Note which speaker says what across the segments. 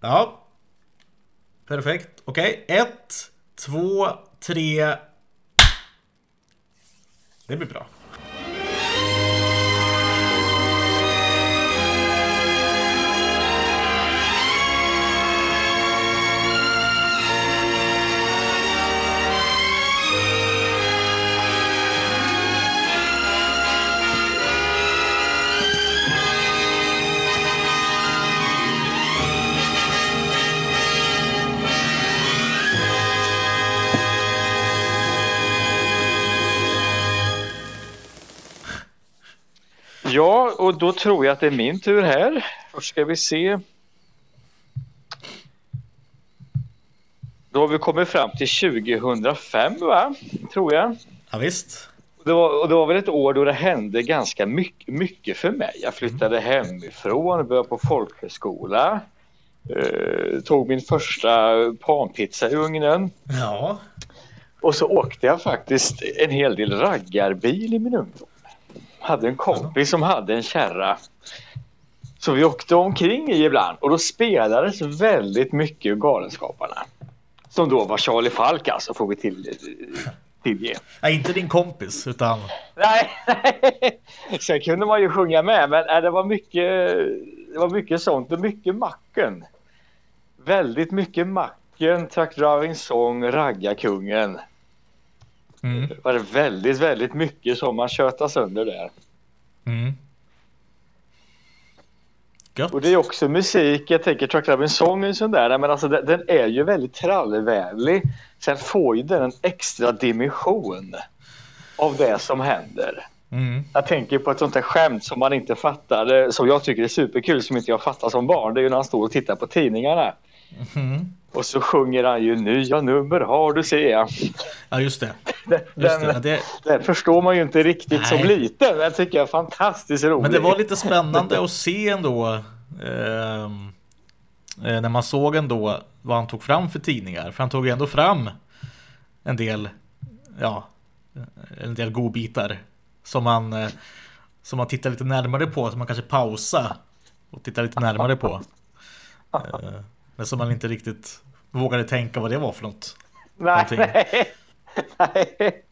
Speaker 1: Ja. Perfekt. Okej, ett, två, tre. Det blir bra.
Speaker 2: Ja, och då tror jag att det är min tur här. Först ska vi se. Då har vi kommit fram till 2005 va? Tror jag.
Speaker 1: Ja, visst.
Speaker 2: Det var, och det var väl ett år då det hände ganska mycket, mycket för mig. Jag flyttade hemifrån, började på folkhögskola. Eh, tog min första panpizza i ugnen.
Speaker 1: Ja.
Speaker 2: Och så åkte jag faktiskt en hel del raggarbil i min ungdom. Hade en kompis som hade en kärra. Så vi åkte omkring i ibland och då spelades väldigt mycket Galenskaparna. Som då var Charlie Falk alltså, får vi till, tillge.
Speaker 1: Nej, inte din kompis, utan...
Speaker 2: Nej, nej. Sen kunde man ju sjunga med, men nej, det var mycket, det var mycket sånt och mycket Macken. Väldigt mycket Macken, Truck Driving Song, Raggarkungen.
Speaker 1: Mm.
Speaker 2: Det var det väldigt, väldigt mycket som man tjötade sönder där.
Speaker 1: Mm.
Speaker 2: Och det är också musik, jag tänker är en sån där, men alltså den, är ju väldigt trallvänlig. Sen får ju den en extra dimension av det som händer.
Speaker 1: Mm.
Speaker 2: Jag tänker på ett sånt här skämt som man inte fattar, som jag tycker är superkul, som inte jag fattar som barn. Det är ju när han står och tittar på tidningarna.
Speaker 1: Mm.
Speaker 2: Och så sjunger han ju nya nummer har du ser jag.
Speaker 1: Ja, just det.
Speaker 2: Den,
Speaker 1: Just det. det.
Speaker 2: den förstår man ju inte riktigt som
Speaker 1: Nej.
Speaker 2: liten. Den tycker jag är fantastiskt rolig.
Speaker 1: Men det var lite spännande att se ändå. ehm, eh, när man såg ändå vad han tog fram för tidningar. För han tog ändå fram en del, ja, en del godbitar. Som man, eh, som man tittar lite närmare på. Som man kanske pausa och tittar lite närmare på. Eh, men som man inte riktigt vågade tänka vad det var för något.
Speaker 2: Nej, nej, nej.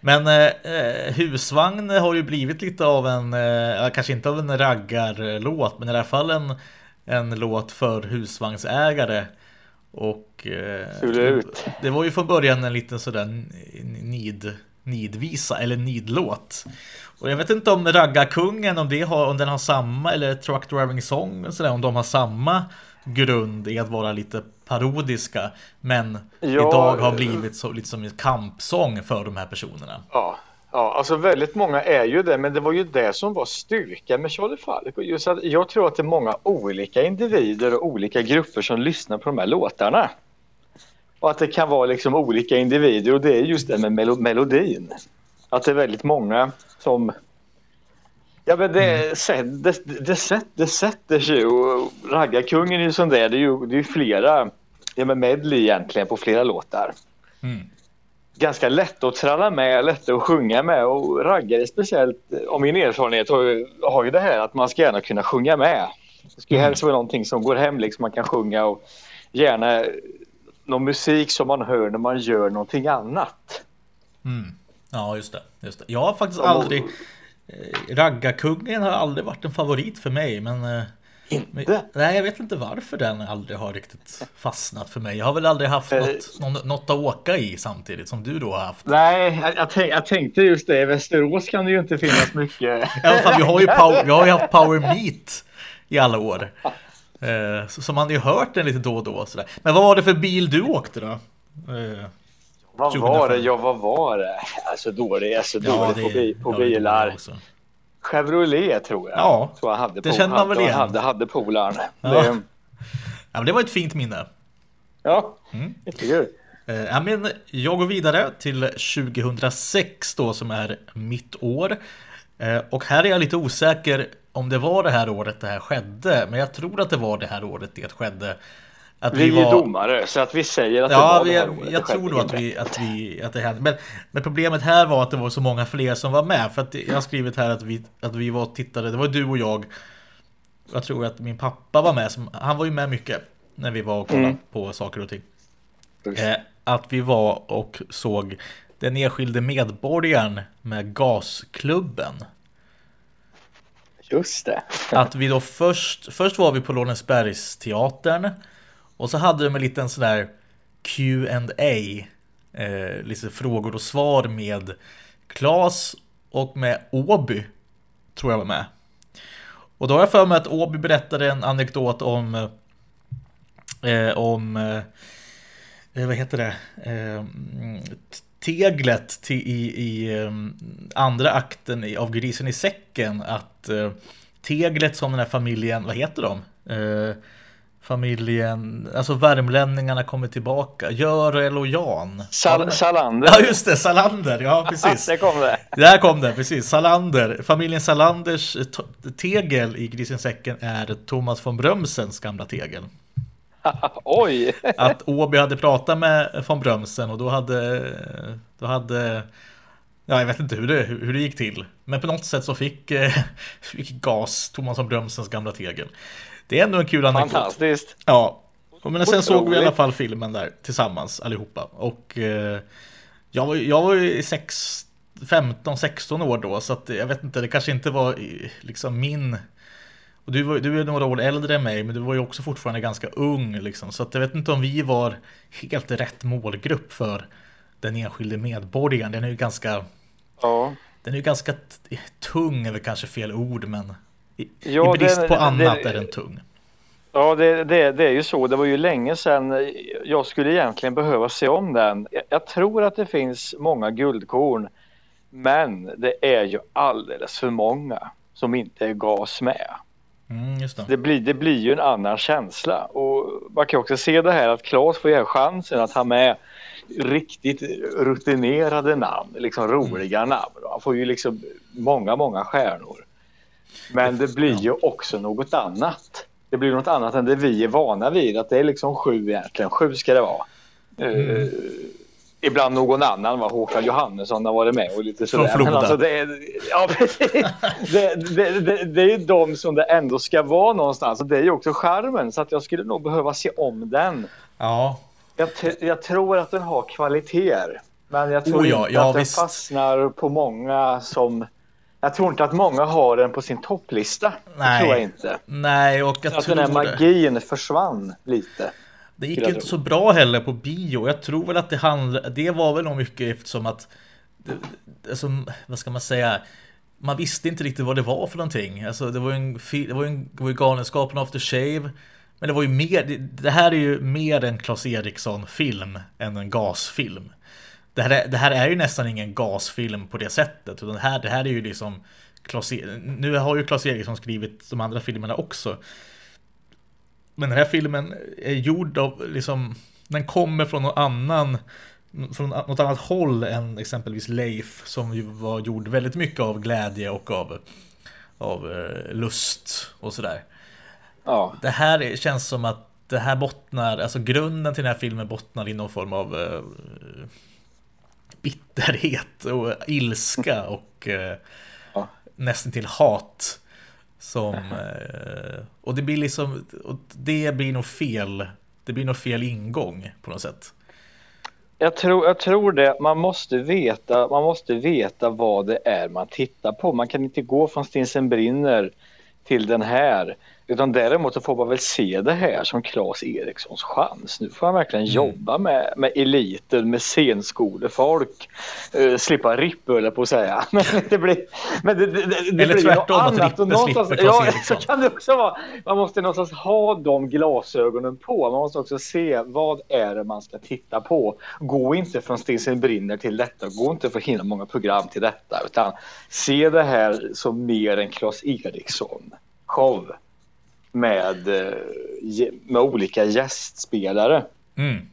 Speaker 1: Men eh, eh, husvagn har ju blivit lite av en, eh, kanske inte av en raggarlåt, men i alla fall en, en låt för husvagnsägare. Och eh, det var ju från början en liten sådär nid, nidvisa eller nidlåt. Och jag vet inte om Raggarkungen, om, det har, om den har samma, eller Truck Driving Song, sådär, om de har samma grund i att vara lite parodiska. Men
Speaker 2: Ja,
Speaker 1: idag har blivit så, lite som en kampsång för de här personerna.
Speaker 2: Ja, ja, alltså väldigt många är ju det, men det var ju det som var styrkan med Charlie Falk. Och just att jag tror att det är många olika individer och olika grupper som lyssnar på de här låtarna. Och att det kan vara liksom olika individer och det är just det med melo melodin. Att det är väldigt många som... Ja men det, mm. det, det, det, sätt, det sätter sig och Raggarkungen är ju sån där, det är ju, det är ju flera, ja men medley egentligen på flera låtar
Speaker 1: Mm.
Speaker 2: ganska lätt att tralla med, lätt att sjunga med och raggare speciellt, om min erfarenhet har ju, har ju det här att man ska gärna kunna sjunga med. Det ska ju
Speaker 1: Mm.
Speaker 2: helst vara någonting som går hem, liksom man kan sjunga och gärna någon musik som man hör när man gör någonting annat.
Speaker 1: Mm. Ja, just det, just det. Jag har faktiskt aldrig... eh, Raggarkungen har aldrig varit en favorit för mig, men... eh, men
Speaker 2: Inte?
Speaker 1: nej, jag vet inte varför den aldrig har riktigt fastnat för mig. Jag har väl aldrig haft
Speaker 2: Eh.
Speaker 1: något, något att åka i samtidigt som du då har haft.
Speaker 2: Nej, jag, jag, tänk, jag tänkte just det. I Västerås kan det ju inte finnas mycket.
Speaker 1: Alla fall, vi har ju, power, vi har ju haft Power Meet i alla år. Eh, så, så man har ju hört den lite då och då. Sådär. Men vad var det för bil du åkte då? Eh,
Speaker 2: Vad
Speaker 1: 2005.
Speaker 2: var det? Ja, vad var det? Alltså dålig, alltså dålig på, på
Speaker 1: ja,
Speaker 2: bilar. Chevrolet tror jag.
Speaker 1: Ja,
Speaker 2: tror jag hade
Speaker 1: det känner man väl igen.
Speaker 2: Hade, hade polaren.
Speaker 1: Ja.
Speaker 2: Det,
Speaker 1: Ja, men det var ett fint minne.
Speaker 2: ja.
Speaker 1: Mm.
Speaker 2: jättekul.
Speaker 1: Eh, Ja, men jag går vidare till 2006 då som är mitt år. Eh, Och här är jag lite osäker om det var det här året det här skedde. Men jag tror att det var det här året det skedde. Att
Speaker 2: Vi,
Speaker 1: var...
Speaker 2: är domare så att vi säger att det
Speaker 1: Ja,
Speaker 2: var
Speaker 1: vi,
Speaker 2: det här
Speaker 1: jag,
Speaker 2: det
Speaker 1: tror nog att, vi, att, vi, att det hände. Men, men problemet här var att det var så många fler som var med. För att jag har skrivit här att vi, att vi var tittade, det var du och jag jag tror att min pappa var med, som, han var ju med mycket när vi var och kollade mm. på saker och ting. Eh, att vi var och såg den enskilde medborgaren med gasklubben.
Speaker 2: Just det.
Speaker 1: att vi då först, först var vi på Lorensbergsteatern och så hade de en liten sån där Q&A eh, lite frågor och svar med Klas och med Åby tror jag var med. Och då har jag för mig att Åby berättade en anekdot om eh, om eh, eh vad heter det? Eh, teglet till, i, i eh, andra akten av Grisen i säcken att eh, teglet som den här familjen, vad heter de? Familjen, alltså värmlänningarna kommer tillbaka. Görel och Jan.
Speaker 2: Sal Salander.
Speaker 1: Ja just det, Salander, ja precis.
Speaker 2: Där kom det.
Speaker 1: Där kom det, precis. Salander. Familjen Salanders tegel i Grisen säcken är Thomas von Brömsens gamla tegel.
Speaker 2: Oj!
Speaker 1: att Åby hade pratat med von Brömsen och då hade, då hade Ja, jag vet inte hur det, hur det gick till. Men på något sätt så fick, eh, fick gas Thomas von Brömsens gamla tegel. Det är ändå en kul anekdot.
Speaker 2: Fantastiskt.
Speaker 1: Ja. Men sen såg vi i alla fall filmen där tillsammans allihopa. Och eh, jag var, jag var ju 15-16 år då, så att jag vet inte, det kanske inte var liksom min och du, var, du är några år äldre än mig, men du var ju också fortfarande ganska ung. Liksom. Så att jag vet inte om vi var helt rätt målgrupp för den enskilde medborgaren. Den är ju ganska...
Speaker 2: Ja.
Speaker 1: Den är ju ganska tung, är väl kanske fel ord, men i, ja, i brist det, på annat det, är den tung.
Speaker 2: Ja, det, det, det är ju så. Det var ju länge sedan jag skulle egentligen behöva se om den. Jag, jag tror att det finns många guldkorn, men det är ju alldeles för många som inte är gas med.
Speaker 1: Mm, det.
Speaker 2: Det, blir, det blir ju en annan känsla och man kan också se det här att Claes får ju chansen att ha med riktigt rutinerade namn, liksom roliga mm. namn. Han får ju liksom många, många stjärnor. Men det blir ju också något annat. Det blir något annat än det vi är vana vid, att det är liksom sju egentligen. Sju ska det vara. Mm. Uh, ibland någon annan, var Håkan Johannesson har varit med och lite sådär.
Speaker 1: Från Men alltså
Speaker 2: det, är, ja, det, det, det, det, är de som det ändå ska vara någonstans och det är ju också charmen så att jag skulle nog behöva se om den.
Speaker 1: Ja.
Speaker 2: Jag, jag tror att den har kvaliteter. Men jag tror
Speaker 1: oh ja,
Speaker 2: inte
Speaker 1: ja,
Speaker 2: att
Speaker 1: visst.
Speaker 2: den fastnar på många som jag tror inte att många har den på sin topplista. Nej. Det tror jag inte.
Speaker 1: Nej, och jag
Speaker 2: så
Speaker 1: tror
Speaker 2: att den här magin försvann lite.
Speaker 1: Det gick inte så bra heller på bio. Jag tror väl att det handlade, det var väl nog mycket eftersom att, alltså, vad ska man säga, man visste inte riktigt vad det var för någonting. Alltså det var ju en, det var ju, en, det var ju Galenskapen After Shave. Men det var ju mer, det här är ju mer en Klas Eriksson-film än en gasfilm. Det här, är, det här är ju nästan ingen gasfilm på det sättet. Utan det här, det här är ju liksom Klas, e- nu har ju Klas Eriksson skrivit de andra filmerna också. Men den här filmen är gjord av, liksom, den kommer från någon annan, från något annat håll än exempelvis Leif som ju var gjord väldigt mycket av glädje och av, av eh, lust och sådär.
Speaker 2: Ja.
Speaker 1: Det här känns som att det här bottnar, alltså grunden till den här filmen bottnar i någon form av eh, bitterhet och ilska och eh, ja. nästan till hat. Som, eh, och det blir liksom, det blir nog fel, det blir nog fel ingång på något sätt.
Speaker 2: Jag tror, jag tror det. Man måste, veta, man måste veta vad det är man tittar på. Man kan inte gå från Stinsen brinner till den här utan däremot så får man väl se det här som Claes Erikssons chans. Nu får han verkligen mm. jobba med, med eliten, med scenskolefolk. Uh, slippa ripp på att säga. Men det blir, men det, det, det
Speaker 1: Eller
Speaker 2: blir
Speaker 1: tvärtom att Rippe slipper Claes
Speaker 2: ja, så kan det också vara. Man måste någonstans ha de glasögonen på. Man måste också se vad är det man ska titta på. Gå inte från Stinsen brinner till detta. Gå inte för himla många program till detta. Utan se det här som mer en Claes Eriksson show med, eh, med olika gästspelare.
Speaker 1: Mm.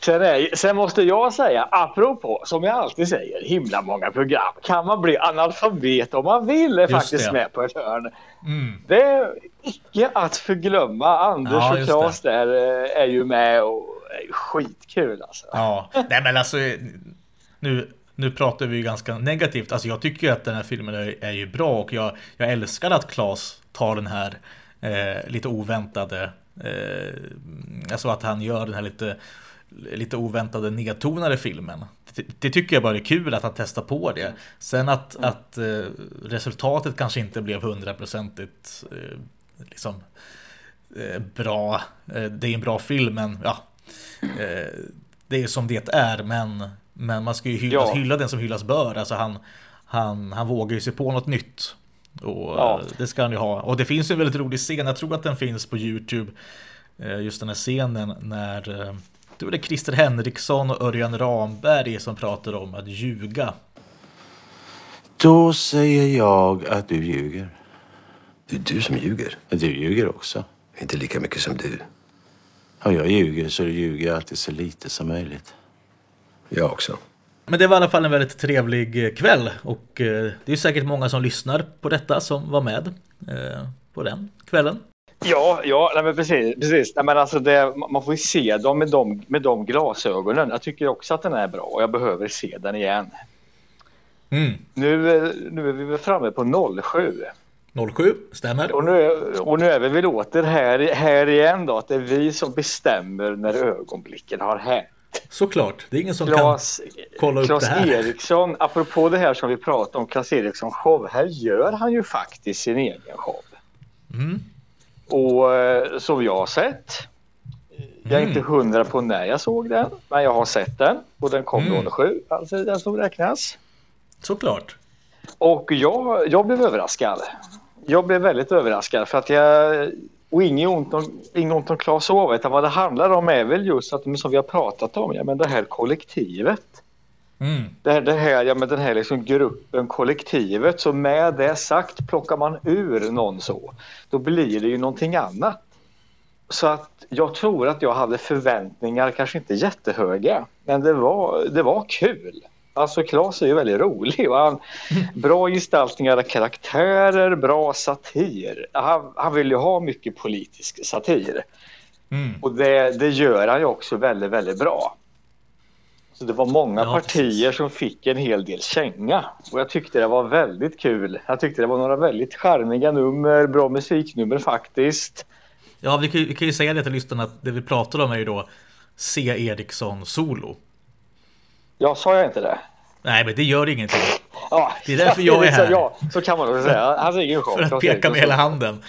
Speaker 2: Sen, är, sen, måste jag säga, apropå, som jag alltid säger, himla många program. Kan man bli analfabet om man vill är Just faktiskt det. med på ett hörn.
Speaker 1: Mm.
Speaker 2: Det är icke att förglömma. Anders ja, och Claes där eh, är ju med och är skitkul alltså.
Speaker 1: Ja, nej men alltså nu, nu pratar vi ju ganska negativt. Alltså jag tycker att den här filmen är, är ju bra och jag, jag älskar att Claes tar den här eh, lite oväntade. Eh, alltså att han gör den här lite, lite oväntade nedtonade filmen. Det, det, tycker jag bara är kul att han testar på det. Sen att, mm. att eh, resultatet kanske inte blev hundraprocentigt eh, liksom, eh, bra. Eh, det är en bra film men ja, det är som det är. Men, men man ska ju hylla, ja. hylla den som hyllas bör. Alltså han, han, han vågar ju sig på något nytt. Och ja. det ska han ju ha. Och det finns en väldigt rolig scen, jag tror att den finns på Youtube. Eh, just den här scenen när eh, då är det Christer Henriksson och Örjan Ramberg som pratar om att ljuga.
Speaker 3: Då säger jag att du ljuger.
Speaker 4: Det är du som ljuger.
Speaker 3: Du ljuger också.
Speaker 4: Inte lika mycket som du.
Speaker 3: Ja, jag ljuger så du ljuger alltid så lite som möjligt.
Speaker 4: Jag också.
Speaker 1: Men det var i alla fall en väldigt trevlig eh, kväll och eh, det är säkert många som lyssnar på detta som var med eh, på den kvällen.
Speaker 2: Ja, ja nej men precis. precis. Nej men alltså det, man får ju se dem med de, med de glasögonen. Jag tycker också att den är bra och jag behöver se den igen. Mm. Nu, nu är vi väl framme på 07.
Speaker 1: 07, stämmer.
Speaker 2: Och nu, och nu är vi väl åter här, här igen då, att det är vi som bestämmer när ögonblicken har hänt.
Speaker 1: Såklart, det är ingen som Klas, kan kolla upp Klas det här.
Speaker 2: Eriksson, apropå det här som vi pratade om, Klas Eriksson show, här gör han ju faktiskt sin egen show. Mm. Och eh, som jag har sett, jag är mm. inte hundra på när jag såg den, men jag har sett den och den kom mm. 07, alltså den som räknas.
Speaker 1: Såklart.
Speaker 2: Och jag, jag blev överraskad. Jag blev väldigt överraskad för att jag och inget ont om, inget ont om Claes Ove, utan vad det handlar om är väl just att, som vi har pratat om, ja, men det här kollektivet. Mm. Det, här, det här, ja, men den här liksom gruppen, kollektivet, så med det sagt plockar man ur någon så, då blir det ju någonting annat. Så att jag tror att jag hade förväntningar, kanske inte jättehöga, men det var, det var kul. Alltså Klas är ju väldigt rolig. Och han, bra gestaltningar av karaktärer, bra satir. Han, han vill ju ha mycket politisk satir. Mm. Och det, det gör han ju också väldigt, väldigt bra. Så det var många ja, partier som fick en hel del känga. Och jag tyckte det var väldigt kul. Jag tyckte det var några väldigt charmiga nummer, bra musiknummer faktiskt.
Speaker 1: Ja, vi kan, vi kan ju säga det till lyssnarna att det vi pratar om är ju då C. Eriksson solo.
Speaker 2: Ja, sa jag inte det?
Speaker 1: Nej, men det gör ingenting. Ja, det är därför jag är här.
Speaker 2: Ja, så kan man nog säga. Hans egen show.
Speaker 1: För att peka med hela handen.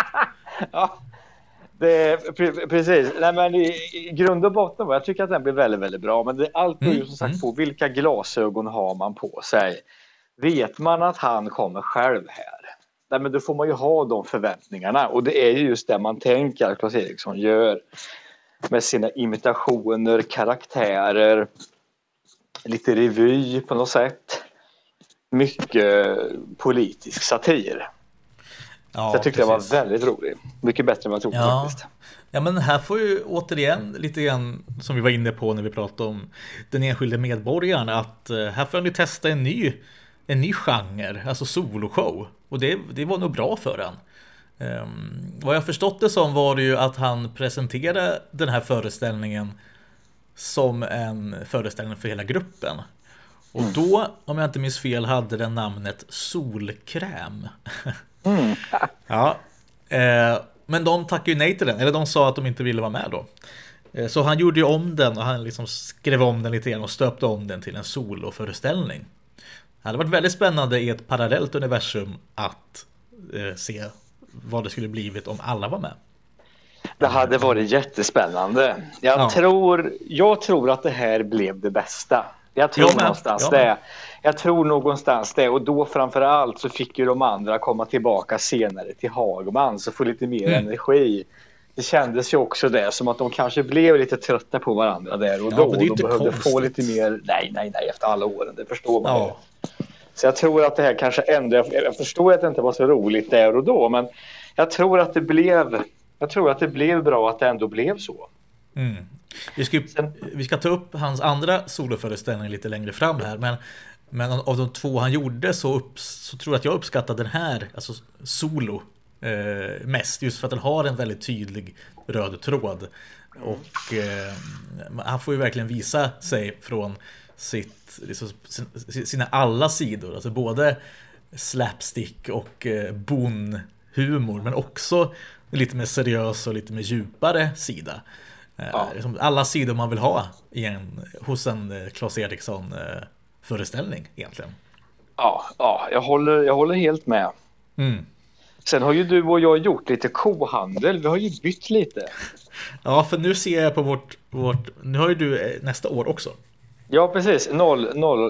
Speaker 2: ja, det, precis. Nej, men i, grund och botten, jag tycker att den blir väldigt, väldigt bra. Men det, allt beror ju mm, som sagt mm. på vilka glasögon har man på sig. Vet man att han kommer själv här, nej, men då får man ju ha de förväntningarna. Och det är ju just det man tänker att Claes Eriksson gör med sina imitationer, karaktärer, lite revy på något sätt. Mycket politisk satir. Ja, så jag tyckte precis. det var väldigt rolig. Mycket bättre än vad jag trodde ja. faktiskt.
Speaker 1: Ja men här får ju återigen lite grann som vi var inne på när vi pratade om den enskilde medborgaren att eh, här får han ju testa en ny en ny genre, alltså soloshow. Och det, det var nog bra för han. Um, vad jag förstått det som var det ju att han presenterade den här föreställningen som en föreställning för hela gruppen. Och mm. då, om jag inte minns fel, hade den namnet Solkräm. Mm. ja. Eh, men de tackade ju nej till den, eller de sa att de inte ville vara med då. Eh, så han gjorde ju om den och han liksom skrev om den lite grann och stöpte om den till en soloföreställning. Det hade varit väldigt spännande i ett parallellt universum att eh, se vad det skulle blivit om alla var med.
Speaker 2: Det hade varit jättespännande. Jag, ja. tror, jag tror att det här blev det bästa. Jag tror jag någonstans jag det. Jag tror någonstans det och då framför allt så fick ju de andra komma tillbaka senare till Hagman så få lite mer mm. energi. Det kändes ju också det som att de kanske blev lite trötta på varandra där och ja, då. Och de behövde konstigt. få lite mer, nej, nej, nej, efter alla åren, det förstår man ja. Så jag tror att det här kanske ändå, jag förstår att det inte var så roligt där och då, men jag tror att det blev jag tror att det blev bra att det ändå blev så.
Speaker 1: Mm. Vi, ska, vi ska ta upp hans andra soloföreställning lite längre fram här, men, men av de två han gjorde så, upp, så tror jag att jag uppskattar den här, alltså solo, eh, mest. Just för att den har en väldigt tydlig röd tråd. Och eh, han får ju verkligen visa sig från sitt, liksom, sina alla sidor. Alltså både slapstick och eh, bon humor men också lite mer seriös och lite mer djupare sida. Eh,
Speaker 2: Ja.
Speaker 1: liksom alla sidor man vill ha i en, hos en eh, Claes Eriksson eh, egentligen.
Speaker 2: Ja, ja jag, håller, jag håller helt med.
Speaker 1: Mm.
Speaker 2: Sen har ju du och jag gjort lite kohandel. Vi har ju bytt lite.
Speaker 1: Ja, för nu ser jag på vårt, vårt nu har ju du nästa år också.
Speaker 2: Ja, precis. 0, 0,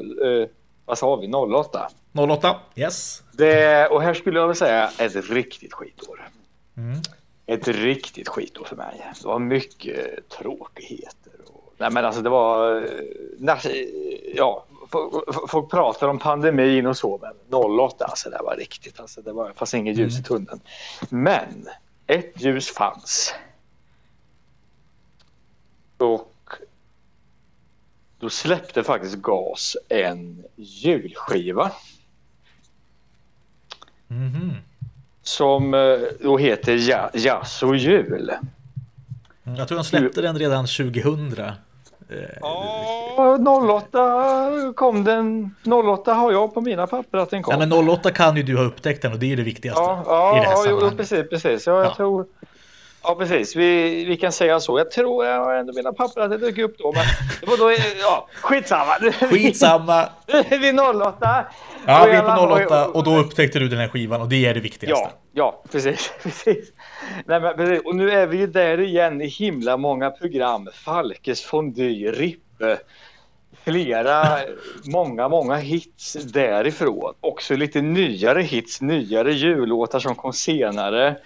Speaker 2: eh, vad sa vi? 08.
Speaker 1: 08, yes.
Speaker 2: Det, och här skulle jag vilja säga ett riktigt skitår.
Speaker 1: Mm.
Speaker 2: Ett riktigt skitår för mig. Det var mycket tråkigheter. Och, nej men alltså det var... eh, Ja, folk, pratar om pandemin och så men 08 alltså det var riktigt. Alltså det var, fanns inget ljus i tunneln. Men ett ljus fanns. Och då släppte faktiskt GAS en julskiva.
Speaker 1: Mhm.
Speaker 2: Som eh, då heter ja, Jazz och jul.
Speaker 1: Mm, Jag tror de släppte den redan 2000. Eh,
Speaker 2: Ja, 08 kom den. 08 har jag på mina papper att den kom.
Speaker 1: Nej, men 08 kan ju du ha upptäckt den och det är det viktigaste
Speaker 2: ja, ja,
Speaker 1: i det här
Speaker 2: ja jo, precis, precis. Ja, jag
Speaker 1: Ja.
Speaker 2: tror... Ja, precis. Vi, vi kan säga så. Jag tror jag har ändå mina papper att det dök upp då. Men det var då, ja, skitsamma.
Speaker 1: Skitsamma!
Speaker 2: Vi 08.
Speaker 1: Ja, vi är på 08
Speaker 2: och-
Speaker 1: och då upptäckte du den här skivan och det är det viktigaste.
Speaker 2: Ja, ja precis. precis. Nej, men, precis. Och nu är vi ju där igen i himla många program. Falkes Fondue, Rippe. Flera, många, många hits därifrån. Också lite nyare hits, nyare jullåtar som kom senare.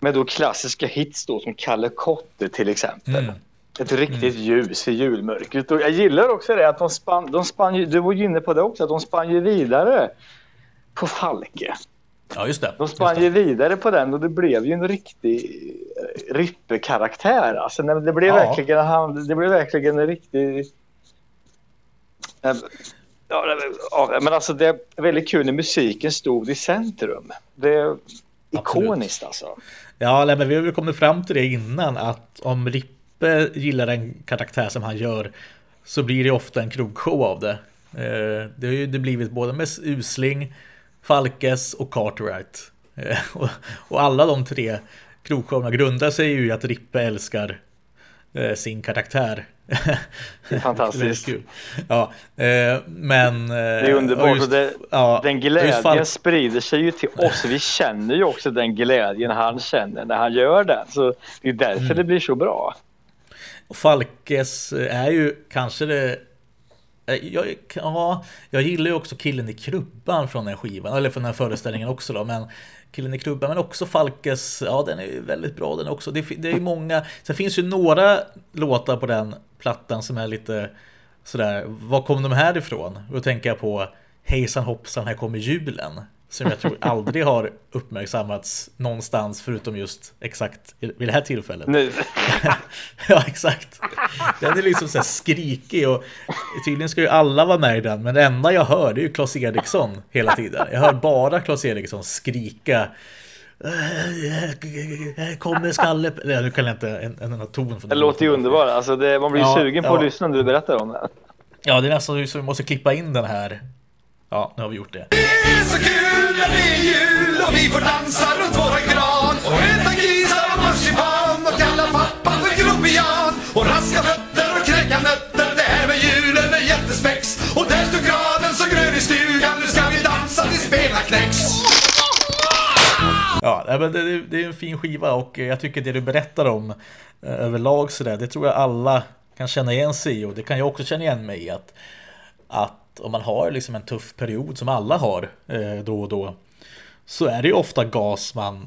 Speaker 2: Med då klassiska hits då som Kalle Kotte till exempel.
Speaker 1: Mm.
Speaker 2: Ett riktigt ljus i julmörkret. Och jag gillar också det att de spann, de spann du var ju inne på det också, att de spann ju vidare på Falke.
Speaker 1: Ja, just det.
Speaker 2: De spann ju vidare på den och det blev ju en riktig eh, Rippe-karaktär. Alltså, det, blev
Speaker 1: Ja.
Speaker 2: verkligen, han, det blev verkligen en riktig... Eh, Ja, men alltså det är väldigt kul när musiken stod i centrum. Det ikoniskt alltså.
Speaker 1: Ja, nej, men vi har väl kommit fram till det innan att om Rippe gillar en karaktär som han gör så blir det ofta en krogshow av det. Eh, Det har ju det blivit både med Usling, Falkes och Cartwright. Eh, Och, och alla de tre krogshowerna grundar sig ju i att Rippe älskar eh, sin karaktär.
Speaker 2: Det är fantastiskt.
Speaker 1: Väldigt kul. Ja, eh, men... Det
Speaker 2: är underbart och det- Den glädjen sprider sig ju till oss. Vi känner ju också den glädjen han känner när han gör den. Så det är därför
Speaker 1: Mm.
Speaker 2: det blir så bra.
Speaker 1: Falkes är ju kanske det... eh, Jag, ja, jag gillar ju också killen i krubban från den skivan, eller från den här föreställningen också då, men killen i klubban, men också Falkes, ja den är ju väldigt bra den också. Det, det är ju många, sen finns ju några låtar på den plattan som är lite sådär, var kom de här ifrån? Och då tänker jag på Hejsan hoppsan, här kommer julen. Som jag tror aldrig har uppmärksammats någonstans förutom just exakt vid det här tillfället.
Speaker 2: Nu.
Speaker 1: ja, exakt. Den är liksom så här skrikig och tydligen ska ju alla vara med i den, men det enda jag hör det är ju Claes Eriksson hela tiden. Jag hör bara Claes Eriksson skrika "Eh, Kommer skalle... Nej, nu kan jag inte en, en, en ton från
Speaker 2: Det
Speaker 1: den
Speaker 2: låter ju underbart. Alltså det, man blir
Speaker 1: Ja,
Speaker 2: sugen på
Speaker 1: ja.
Speaker 2: att lyssna när du berättar om det.
Speaker 1: Ja, det är nästan så vi måste klippa in den här. Ja, nu har vi gjort det.
Speaker 5: När det är jul och vi får dansa runt våran gran och äta grisar och marsipan och kalla pappa för grobian och raska fötter och knäcka nötter. Det här med julen är jättespex och där står granen så grön i stugan. Nu ska vi dansa tills benen knäcks.
Speaker 1: Ja, men det, det är en fin skiva och jag tycker det du berättar om eh, överlag sådär, det tror jag alla kan känna igen sig i och det kan jag också känna igen mig i att, att om man har liksom en tuff period som alla har eh, då och då så är det ju ofta gas man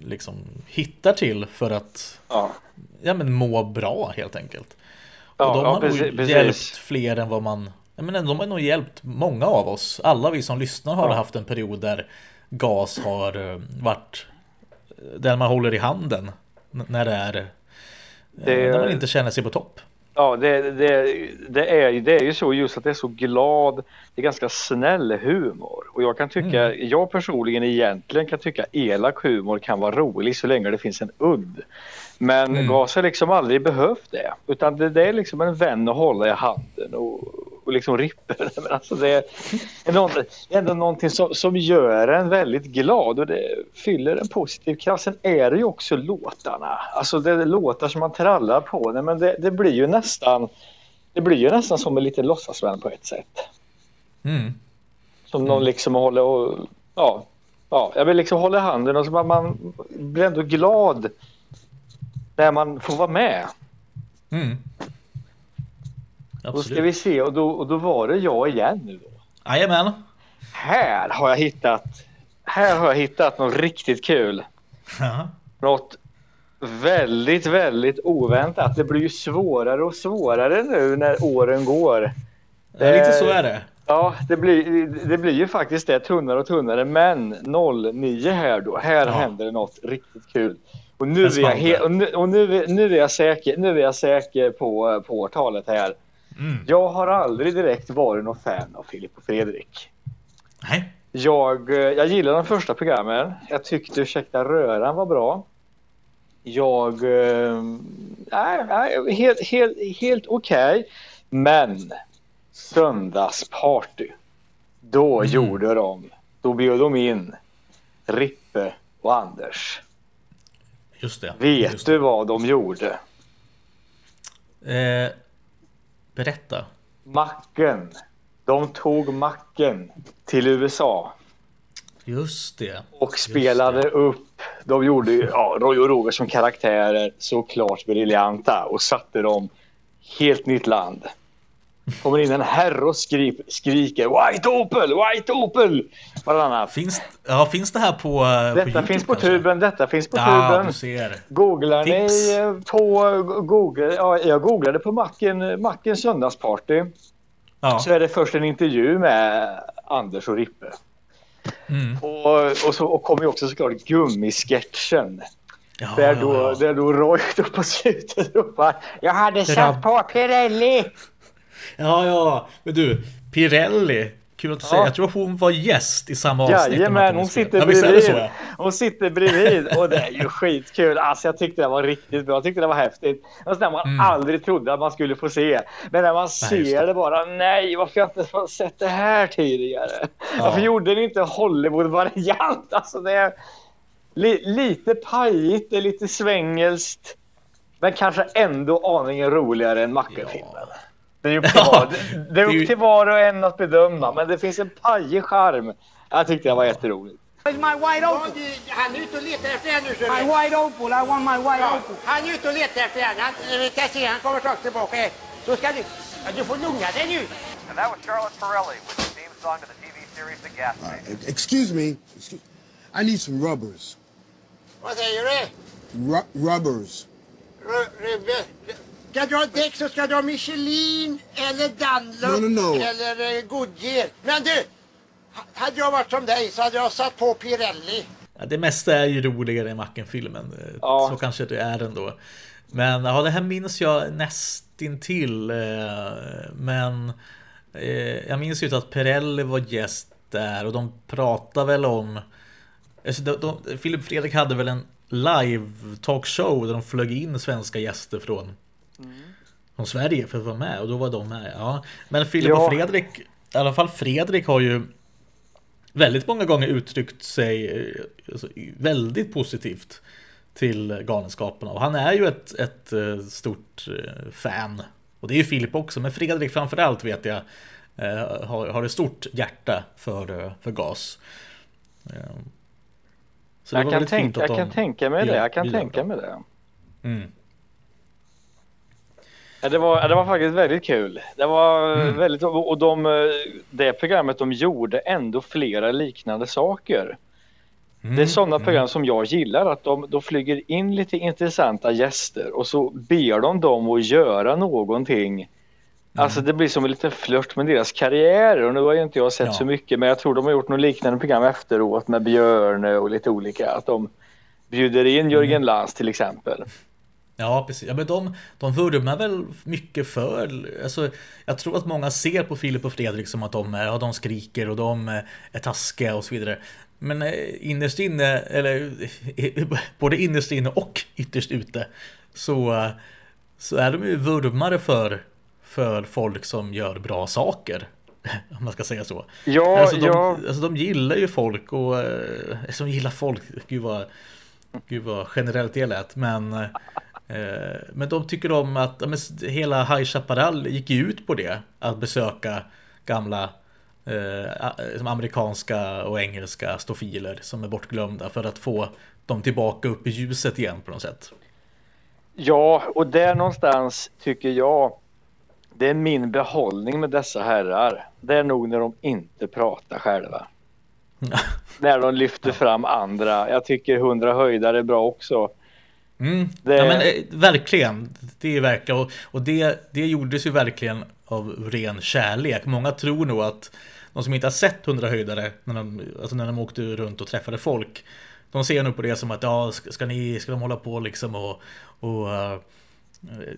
Speaker 1: liksom hittar till för att
Speaker 2: Ja,
Speaker 1: ja, men må bra helt enkelt.
Speaker 2: Ja,
Speaker 1: och de
Speaker 2: ja,
Speaker 1: har
Speaker 2: precis-
Speaker 1: nog
Speaker 2: precis.
Speaker 1: hjälpt fler än vad man... Jag menar, de har nog hjälpt många av oss. Alla vi som lyssnar har
Speaker 2: Ja.
Speaker 1: haft en period där gas har eh, varit den man håller i handen när det är eh,
Speaker 2: Det-
Speaker 1: när man inte känner sig på topp.
Speaker 2: Ja det, det, det, är, ju- det är ju så just att det är så glad, det är ganska snäll humor. Och jag kan tycka,
Speaker 1: Mm.
Speaker 2: jag personligen egentligen kan tycka elak humor kan vara rolig så länge det finns en udd. Men
Speaker 1: Mm.
Speaker 2: GAS har liksom aldrig behövt det. Utan det, det är liksom en vän att hålla i handen och liksom ripper. Men alltså det, är någon, ändå någonting som, som gör en väldigt glad och det fyller en positiv kraft. Sen är det ju också låtarna. Alltså det är låtar som man trallar på. Nej, men det, det blir ju nästan det blir ju nästan som en liten låtsasvän på ett sätt.
Speaker 1: Mm.
Speaker 2: Som någon liksom håller och ja, ja, jag vill liksom hålla handen och så man, man blir ändå glad när man får vara med.
Speaker 1: Mm.
Speaker 2: Då ska
Speaker 1: Absolut.
Speaker 2: vi se och då, och då var det jag igen nu då.
Speaker 1: Jajamän.
Speaker 2: Här har jag hittat, här har jag hittat något riktigt kul.
Speaker 1: Ja.
Speaker 2: Något väldigt, väldigt oväntat. Det blir ju svårare och svårare nu när åren går.
Speaker 1: Ja, Lite så är det.
Speaker 2: Ja, det blir, det blir ju faktiskt det tunnare och tunnare. Men 09 här då, här
Speaker 1: Ja.
Speaker 2: händer något riktigt kul. Och nu är jag, och nu, och nu, nu är jag säker, nu är jag säker på, på årtalet här.
Speaker 1: Mm.
Speaker 2: Jag har aldrig direkt varit någon fan av Filip och Fredrik.
Speaker 1: Nej.
Speaker 2: Jag, eh, jag gillar de första programmen. Jag tyckte Ursäkta röran var bra. Jag... eh, Nej, nej, helt, helt, helt okej. Men Söndagsparty. Då
Speaker 1: Mm.
Speaker 2: gjorde de... Då bjöd de in Rippe och Anders.
Speaker 1: Just det.
Speaker 2: Vet
Speaker 1: Just
Speaker 2: du vad de gjorde?
Speaker 1: det. Eh, berätta.
Speaker 2: Macken. De tog Macken till USA.
Speaker 1: Just det.
Speaker 2: Och spelade upp. De gjorde ja, Roy och Roger som karaktärer såklart briljanta och satte dem helt nytt land. Kommer in en herre och skri skriker White Opel, White Opel! Annat.
Speaker 1: Finns, ja, finns det här på, eh, på
Speaker 2: Detta
Speaker 1: YouTube
Speaker 2: finns på
Speaker 1: kanske?
Speaker 2: tuben, detta finns på
Speaker 1: Ja,
Speaker 2: tuben.
Speaker 1: du ser.
Speaker 2: Googlar
Speaker 1: Tips.
Speaker 2: ni eh, på Google, ja, jag googlade på Macken, Macken söndagsparty.
Speaker 1: Ja.
Speaker 2: Så är det först en intervju med Anders och Rippe.
Speaker 1: Mm.
Speaker 2: Och, och så och kommer ju också såklart gummisketchen.
Speaker 1: Ja,
Speaker 2: Där
Speaker 1: ja,
Speaker 2: då,
Speaker 1: ja.
Speaker 2: där då Roy då på slutet ropar Jag hade satt på Pirelli!
Speaker 1: Ja, ja. Men du, Pirelli. Kul att du säger. Jag tror hon var gäst i samma avsnitt.
Speaker 2: Jajamän, hon sitter
Speaker 1: ja,
Speaker 2: bredvid.
Speaker 1: så, ja.
Speaker 2: Hon sitter bredvid och det är ju skitkul. Alltså jag tyckte det var riktigt bra. Jag tyckte det var häftigt. Något sånt man
Speaker 1: Mm.
Speaker 2: aldrig trodde att man skulle få se. Men när man
Speaker 1: just
Speaker 2: ser
Speaker 1: det.
Speaker 2: det bara, nej varför har jag inte sett det här tidigare? Varför gjorde ni inte Hollywood-variant? Alltså det är li lite pajigt, det är lite svängelskt. Men kanske ändå aningen roligare än Macken-filmen. Det är upp till,
Speaker 1: Ja,
Speaker 2: var, det, det är upp till var och en att bedöma, men det finns en pajig charm. Jag tyckte det var jätteroligt.
Speaker 6: Where's my white opal?
Speaker 5: Han är ute och letar efter henne nu.
Speaker 6: My white opal. I want my white
Speaker 5: Ja,
Speaker 6: opal.
Speaker 5: han är ute och letar efter henne. Han, vi ska se, han kommer strax tillbaka. Så ska du... Får lugna dig nu.
Speaker 7: And that was Charlotte Pirelli with the theme song to the TV series The Gas Tank.
Speaker 8: Uh, excuse me. Excuse, I need some rubbers.
Speaker 5: Vad säger du?
Speaker 8: Ru- rubbers.
Speaker 5: Ru-? Ska du ha däck så ska du ha Michelin eller Dunlop
Speaker 8: No, no, no.
Speaker 5: eller eh, Goodyear. Men du! ha- Hade jag varit som dig så hade jag satt på Pirelli.
Speaker 1: Ja, det mesta är ju roligare i Macken-filmen. Eh,
Speaker 2: Ja.
Speaker 1: Så kanske det är ändå. Men ja, det här minns jag nästintill. eh, Men eh, jag minns ju att Pirelli var gäst där och de pratade väl om... Alltså, de, de, Filip Fredrik hade väl en live talkshow där de flög in svenska gäster från, från Sverige för att vara med och då var de med. Ja. Men Filip
Speaker 2: Ja.
Speaker 1: och Fredrik, i alla fall Fredrik har ju väldigt många gånger uttryckt sig eh, alltså, väldigt positivt till Galenskaparna. Och han är ju ett, ett eh, stort eh, fan. Och det är ju Filip också, men Fredrik framförallt vet jag har, har ett stort hjärta för, för gas. Så
Speaker 2: Jag kan, tänka, jag kan tänka mig det. Jag kan tänka mig det.
Speaker 1: Mm.
Speaker 2: Ja, det, var, det var faktiskt väldigt kul. Det var
Speaker 1: Mm.
Speaker 2: väldigt, och de, eh, det programmet de gjorde ändå flera liknande saker.
Speaker 1: Mm.
Speaker 2: Det är sådana program som jag gillar, att de, de flyger in lite intressanta gäster och så ber de dem att göra någonting. Alltså det blir som en liten flört med deras karriärer och nu har ju inte jag sett
Speaker 1: Ja.
Speaker 2: så mycket men jag tror de har gjort något liknande program efteråt med Björne och lite olika. Att de bjuder in Jörgen Lantz till exempel.
Speaker 1: Ja, precis. Ja, men de, de vurmar väl mycket för... Alltså, jag tror att många ser på Filip och Fredrik som att de, ja, de skriker och de är taskiga och så vidare. Men eh, innerst inne, eller både innerst inne och ytterst ute, så, så är de ju vurmare för, för folk som gör bra saker. Om man ska säga så.
Speaker 2: Ja,
Speaker 1: alltså, de,
Speaker 2: ja.
Speaker 1: alltså de gillar ju folk och eh, som gillar folk, gud vad, gud vad generellt det lät. Men, men de tycker om att hela High Chaparral gick ju ut på det. Att besöka gamla eh, a- som amerikanska och engelska stofiler som är bortglömda för att få dem tillbaka upp i ljuset igen på något sätt.
Speaker 2: Ja, och där någonstans tycker jag det är min behållning med dessa herrar. Det är nog när de inte pratar själva. när de lyfter fram andra. Jag tycker 100 höjdare är bra också.
Speaker 1: Mm.
Speaker 2: Det-
Speaker 1: Ja men eh, verkligen. Det är verkligen och, och det, det gjordes ju verkligen av ren kärlek. Många tror nog att de som inte har sett 100 höjdare när de, alltså när de åkte runt och träffade folk. De ser nog på det som att ja, ska, ni, ska de hålla på liksom och, och eh,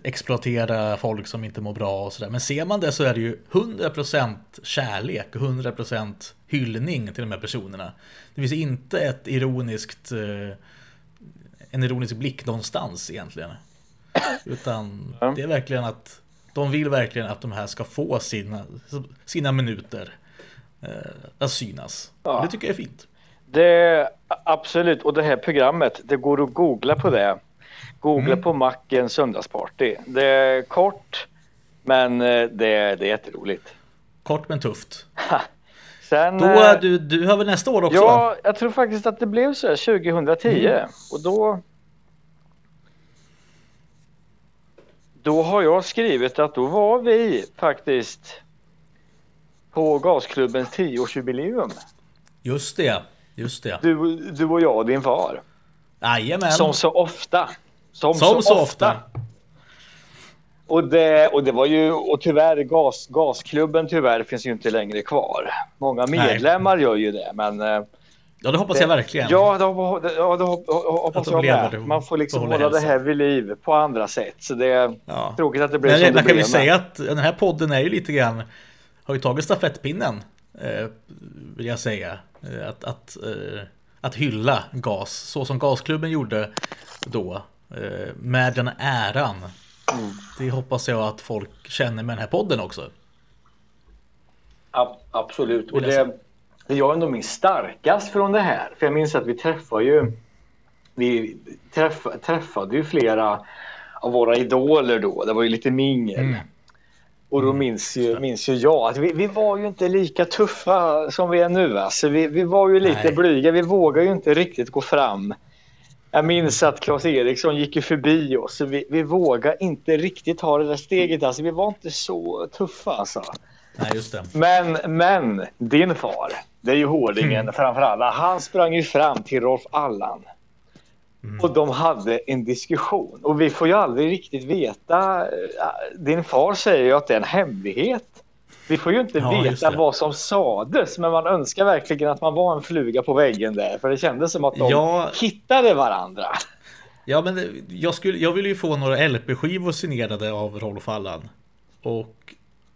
Speaker 1: exploatera folk som inte mår bra och sådär. Men ser man det så är det ju 100% kärlek och 100% hyllning till de här personerna. Det finns inte ett ironiskt eh, en ironisk blick någonstans egentligen. Utan det är verkligen att de vill verkligen att de här ska få sina, sina minuter eh, att synas.
Speaker 2: Ja.
Speaker 1: Det tycker jag är fint.
Speaker 2: Det absolut och det här programmet det går att googla på det. Googla
Speaker 1: Mm.
Speaker 2: på Macken söndagsparty. Det är kort men eh, det, det är jätteroligt.
Speaker 1: Kort men tufft.
Speaker 2: Sen,
Speaker 1: Då,
Speaker 2: eh,
Speaker 1: du, du har väl nästa år också?
Speaker 2: Ja, jag tror faktiskt att det blev så här 2010
Speaker 1: Mm.
Speaker 2: och då Då har jag skrivit att då var vi faktiskt på Gasklubbens 10-årsjubileum.
Speaker 1: Just det, just det.
Speaker 2: Du, du och jag och din far.
Speaker 1: Jajamän.
Speaker 2: Som så ofta. Som,
Speaker 1: Som så ofta.
Speaker 2: Och det, och det var ju, och tyvärr gas, gasklubben tyvärr finns ju inte längre kvar. Många
Speaker 1: Nej.
Speaker 2: medlemmar gör ju det men eh,
Speaker 1: Ja, det hoppas jag verkligen.
Speaker 2: Ja, det, det, ja, det hop- hoppas jag med. Man får liksom hålla det
Speaker 1: hälsan.
Speaker 2: här vid liv på andra sätt. Så det är
Speaker 1: Ja.
Speaker 2: tråkigt att det blev
Speaker 1: Men
Speaker 2: som det
Speaker 1: kan
Speaker 2: blev.
Speaker 1: ju
Speaker 2: men-
Speaker 1: säga att den här podden är ju lite grann Har ju tagit stafettpinnen eh, Vill jag säga Eh, Att, att, att hylla gas Så som gasklubben gjorde då Med den äran
Speaker 2: Mm.
Speaker 1: Det hoppas jag att folk känner med den här podden också
Speaker 2: Ab- absolut. Och det, det jag ändå minns starkast från det här. För jag minns att vi träffade ju vi träff, träffade ju flera av våra idoler då. Det var ju lite mingel.
Speaker 1: Mm.
Speaker 2: Och då minns ju, minns ju jag att vi, vi var ju inte lika tuffa som vi är nu. Alltså vi, vi var ju lite
Speaker 1: Nej.
Speaker 2: blyga. Vi vågade ju inte riktigt gå fram. Jag minns att Claes Eriksson gick ju förbi oss. Vi, vi vågade inte riktigt ta det där steget. Alltså vi var inte så tuffa alltså.
Speaker 1: Nej just det
Speaker 2: Men, men din far, det är ju hårdingen
Speaker 1: Mm.
Speaker 2: framför alla. Han sprang ju fram till Rolf Allan.
Speaker 1: Mm.
Speaker 2: Och de hade en diskussion. Och vi får ju aldrig riktigt veta. eh, Din far säger ju att det är en hemlighet. Vi får ju inte
Speaker 1: Ja,
Speaker 2: veta vad som sades. Men man önskar verkligen att man var en fluga på väggen där. För det kändes som att de
Speaker 1: Ja.
Speaker 2: hittade varandra.
Speaker 1: Ja men jag, skulle, jag ville ju få några LP-skivor signerade av Rolf Allan Och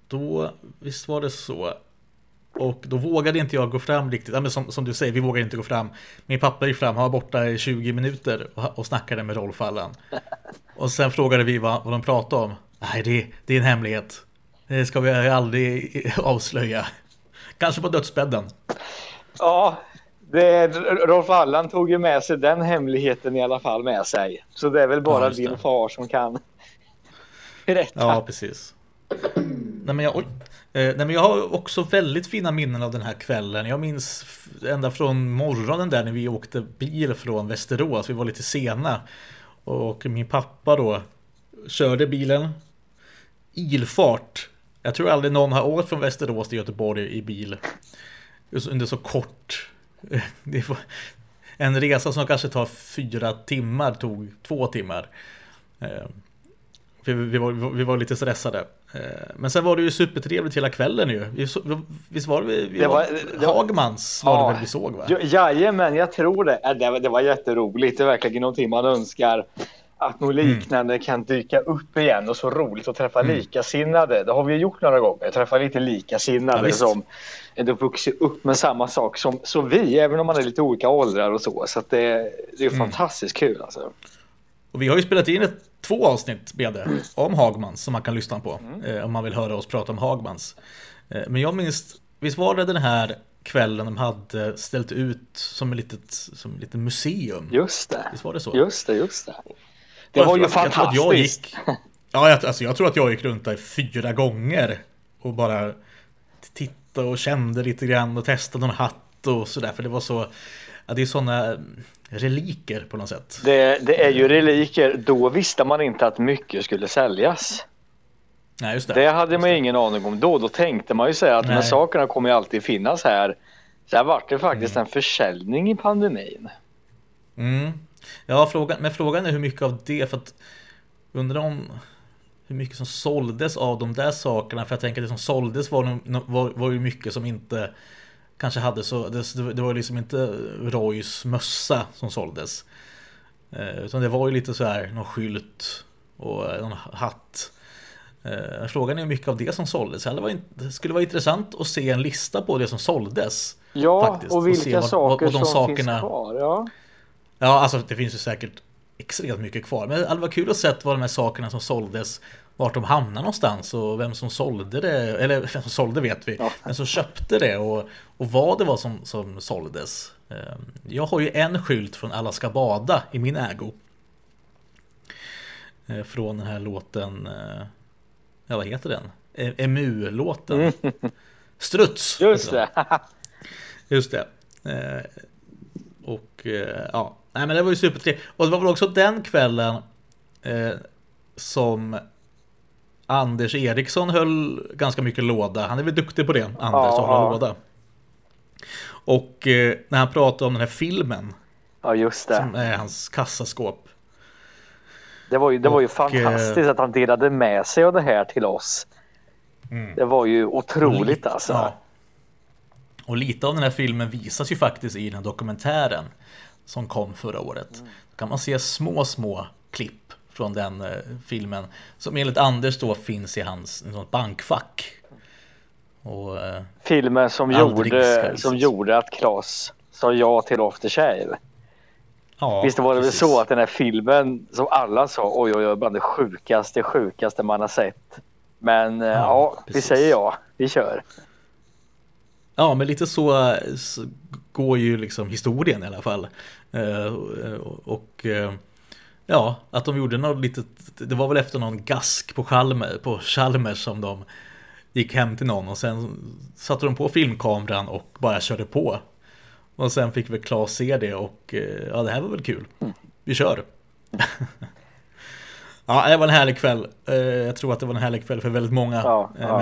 Speaker 1: då, visst var det så Och då vågade inte jag gå fram riktigt, ja, men som, som du säger, vi vågade inte gå fram Min pappa gick fram, han var borta i 20 minuter och, och snackade med Rolf Allan Och sen frågade vi vad, vad de pratade om Nej det, det är en hemlighet Det ska vi aldrig avslöja Kanske på dödsbädden
Speaker 2: Ja, det, Rolf Allan tog ju med sig den hemligheten i alla fall med sig. Så det är väl bara
Speaker 1: Ja,
Speaker 2: din far som kan berätta.
Speaker 1: Ja, precis. Nej men, jag, oj. Eh, nej men jag har också väldigt fina minnen av den här kvällen. Jag minns ända från morgonen där när vi åkte bil från Västerås. Vi var lite sena. Och min pappa då körde bilen. Ilfart. Jag tror aldrig någon har åkt från Västerås till Göteborg i bil. Under så kort. En resa som kanske tar fyra timmar tog två timmar. Eh, vi, vi, var, vi var lite stressade. Eh, Men sen var det ju supertrevligt hela kvällen ju. Visst var det vi,
Speaker 2: Det
Speaker 1: var,
Speaker 2: var- det var-
Speaker 1: Hagmans var
Speaker 2: Ja.
Speaker 1: det väl vi såg va?
Speaker 2: Ja, Jajamän, jag tror det. Äh, Det var, det var jätteroligt. Det är verkligen någonting man önskar att något
Speaker 1: Mm.
Speaker 2: liknande kan dyka upp igen och så roligt att träffa likasinnade. Det har vi gjort några gånger. Träffa lite
Speaker 1: Ja,
Speaker 2: likasinnade
Speaker 1: visst.
Speaker 2: som ändå vuxit upp med samma sak som, som vi, även om man är lite olika åldrar och så. Så det, det är
Speaker 1: Mm.
Speaker 2: fantastiskt kul alltså.
Speaker 1: Och vi har ju spelat in ett, två avsnitt det om Hagmans som man kan lyssna på eh, om man vill höra oss prata om Hagmans. Eh, men jag minns, visst var det den här kvällen de hade ställt ut som ett litet, som ett litet museum?
Speaker 2: Just det.
Speaker 1: Visst var det så?
Speaker 2: Just det, just det. Det var ju
Speaker 1: att- jag tror att jag
Speaker 2: fantastiskt.
Speaker 1: gick- Ja, jag, alltså, jag tror att jag gick runt där fyra gånger och bara tittade och kände lite grann och testade någon hatt och sådär. För det var så, ja, det är sådana reliker på något sätt.
Speaker 2: Det, det är ju reliker. Då visste man inte att mycket skulle säljas.
Speaker 1: Nej, just det.
Speaker 2: Det hade man ingen aning om då. Då tänkte man ju säga att de här sakerna kommer ju alltid finnas här. Så här vart det faktiskt en försäljning i pandemin.
Speaker 1: Mm. Ja, frågan, men frågan är hur mycket av det, för att undrar om hur mycket som såldes av de där sakerna, för jag tänker att det som såldes var, var, var ju mycket som inte kanske hade så, det, det var liksom inte Roys mössa som såldes. Eh, utan det var ju lite så här, någon skylt och eh, någon hatt. Eh, frågan är hur mycket av det som såldes. Det varit- Det skulle vara intressant att se en lista på det som såldes.
Speaker 2: Ja,
Speaker 1: Faktiskt,
Speaker 2: och
Speaker 1: och
Speaker 2: vilka
Speaker 1: vad-
Speaker 2: saker
Speaker 1: vad de
Speaker 2: som
Speaker 1: sakerna-
Speaker 2: finns kvar. Ja.
Speaker 1: Ja, alltså det finns ju säkert extremt mycket kvar. Men det hade varit kul att se vad de här sakerna som såldes, vart de hamnade någonstans och vem som sålde det, eller vem som sålde vet vi,
Speaker 2: Ja.
Speaker 1: vem som köpte det och, och vad det var som, som såldes. Eh, Jag har ju en skylt från Alla ska bada i min ägo. Eh, Från den här låten, eh, ja vad heter den? E- Emu-låten. Struts!
Speaker 2: Just det.
Speaker 1: Just det. Eh, och eh, ja, nej men det var ju supertrevligt. Och det var väl också den kvällen eh, som Anders Eriksson höll ganska mycket låda. Han är väl duktig på det, Anders,
Speaker 2: Ja,
Speaker 1: att hålla
Speaker 2: ja.
Speaker 1: låda. Och eh, när han pratade om den här filmen,
Speaker 2: Ja, just det.
Speaker 1: som är hans kassaskåp.
Speaker 2: Det var ju, det var ju
Speaker 1: Och,
Speaker 2: fantastiskt
Speaker 1: eh,
Speaker 2: att han delade med sig av det här till oss. Det var ju otroligt
Speaker 1: Lite-
Speaker 2: alltså.
Speaker 1: ja. Och lite av den här filmen visas ju faktiskt i den här dokumentären som kom förra året. Då kan man se små, små klipp från den eh, filmen som enligt Anders då finns i hans i något bankfack. Och eh,
Speaker 2: Filmen som gjorde, som gjorde att Klas sa ja till After Shave.
Speaker 1: ja,
Speaker 2: Visst var det väl
Speaker 1: precis.
Speaker 2: så att den här filmen som alla sa oj oj oj bland det sjukaste sjukaste man har sett. Men eh, ja, vi
Speaker 1: precis.
Speaker 2: säger ja. Vi kör.
Speaker 1: Ja, men lite så, så går ju liksom historien i alla fall. Eh, och eh, ja, att de gjorde något litet, det var väl efter någon gask på Chalmer, på Chalmers som de gick hem till någon och sen satte de på filmkameran och bara körde på. Och sen fick väl Claes se det och eh, ja, det här var väl kul. Vi kör. Ja, det var en härlig kväll. Eh, Jag tror att det var en härlig kväll för väldigt många
Speaker 2: Ja,
Speaker 1: eh,
Speaker 2: ja.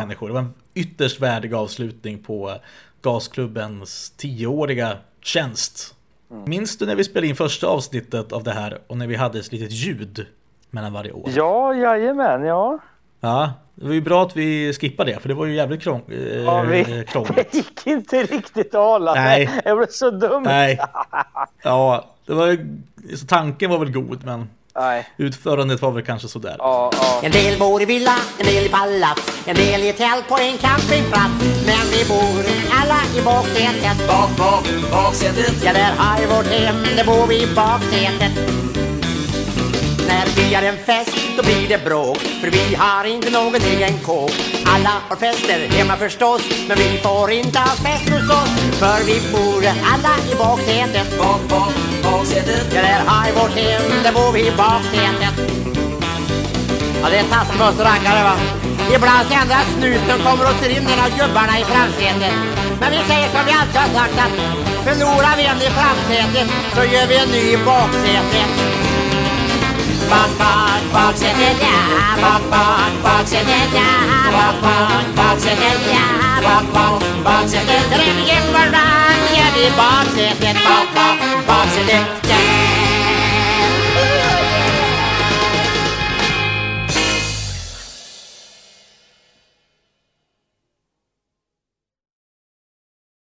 Speaker 1: Ytterst värdig avslutning på Gasklubbens tioåriga tjänst.
Speaker 2: Mm.
Speaker 1: Minns du när vi spelade in första avsnittet av det här och när vi hade ett litet ljud mellan varje år?
Speaker 2: Ja, jajamän, ja.
Speaker 1: Ja, det var ju bra att vi skippade det för det var ju jävligt krång, eh,
Speaker 2: ja vi,
Speaker 1: krångligt.
Speaker 2: det gick inte riktigt att hålla
Speaker 1: Nej.
Speaker 2: Det blev så dumt.
Speaker 1: Nej, ja, det var, så tanken var väl god men
Speaker 2: Nej.
Speaker 1: utförandet var väl kanske sådär.
Speaker 2: Ja, ja.
Speaker 9: En del bor i villa, en del i palats, en del i tält på en campingplats. Men vi bor alla i baksätet.
Speaker 5: Bak, bak, baksätet.
Speaker 9: Ja, där har vi vårt hem, där bor vi i baksätet. När vi har en fest, då blir det bråk. För vi har inte någon egen kåk. Alla har fester hemma förstås, men vi får inte ha fest hos oss. För vi bor alla i baksätet.
Speaker 5: Bak, bak, baksätet.
Speaker 9: Ja, där har vi vårt hem, där bor vi i baksätet. Ja, det är taskmöss och rackare va. Ibland så ändrar snuten kommer och ser in en av gubbarna i framsätet. Men vi säger som vi alltid har sagt att förlorar vi en i framsätet så gör vi en ny i baksätet. box it in senelya bak bak bak senelya bak bak bak senelya bak bak bak senelya dream game run ya di bak senelya bak bak bak senelya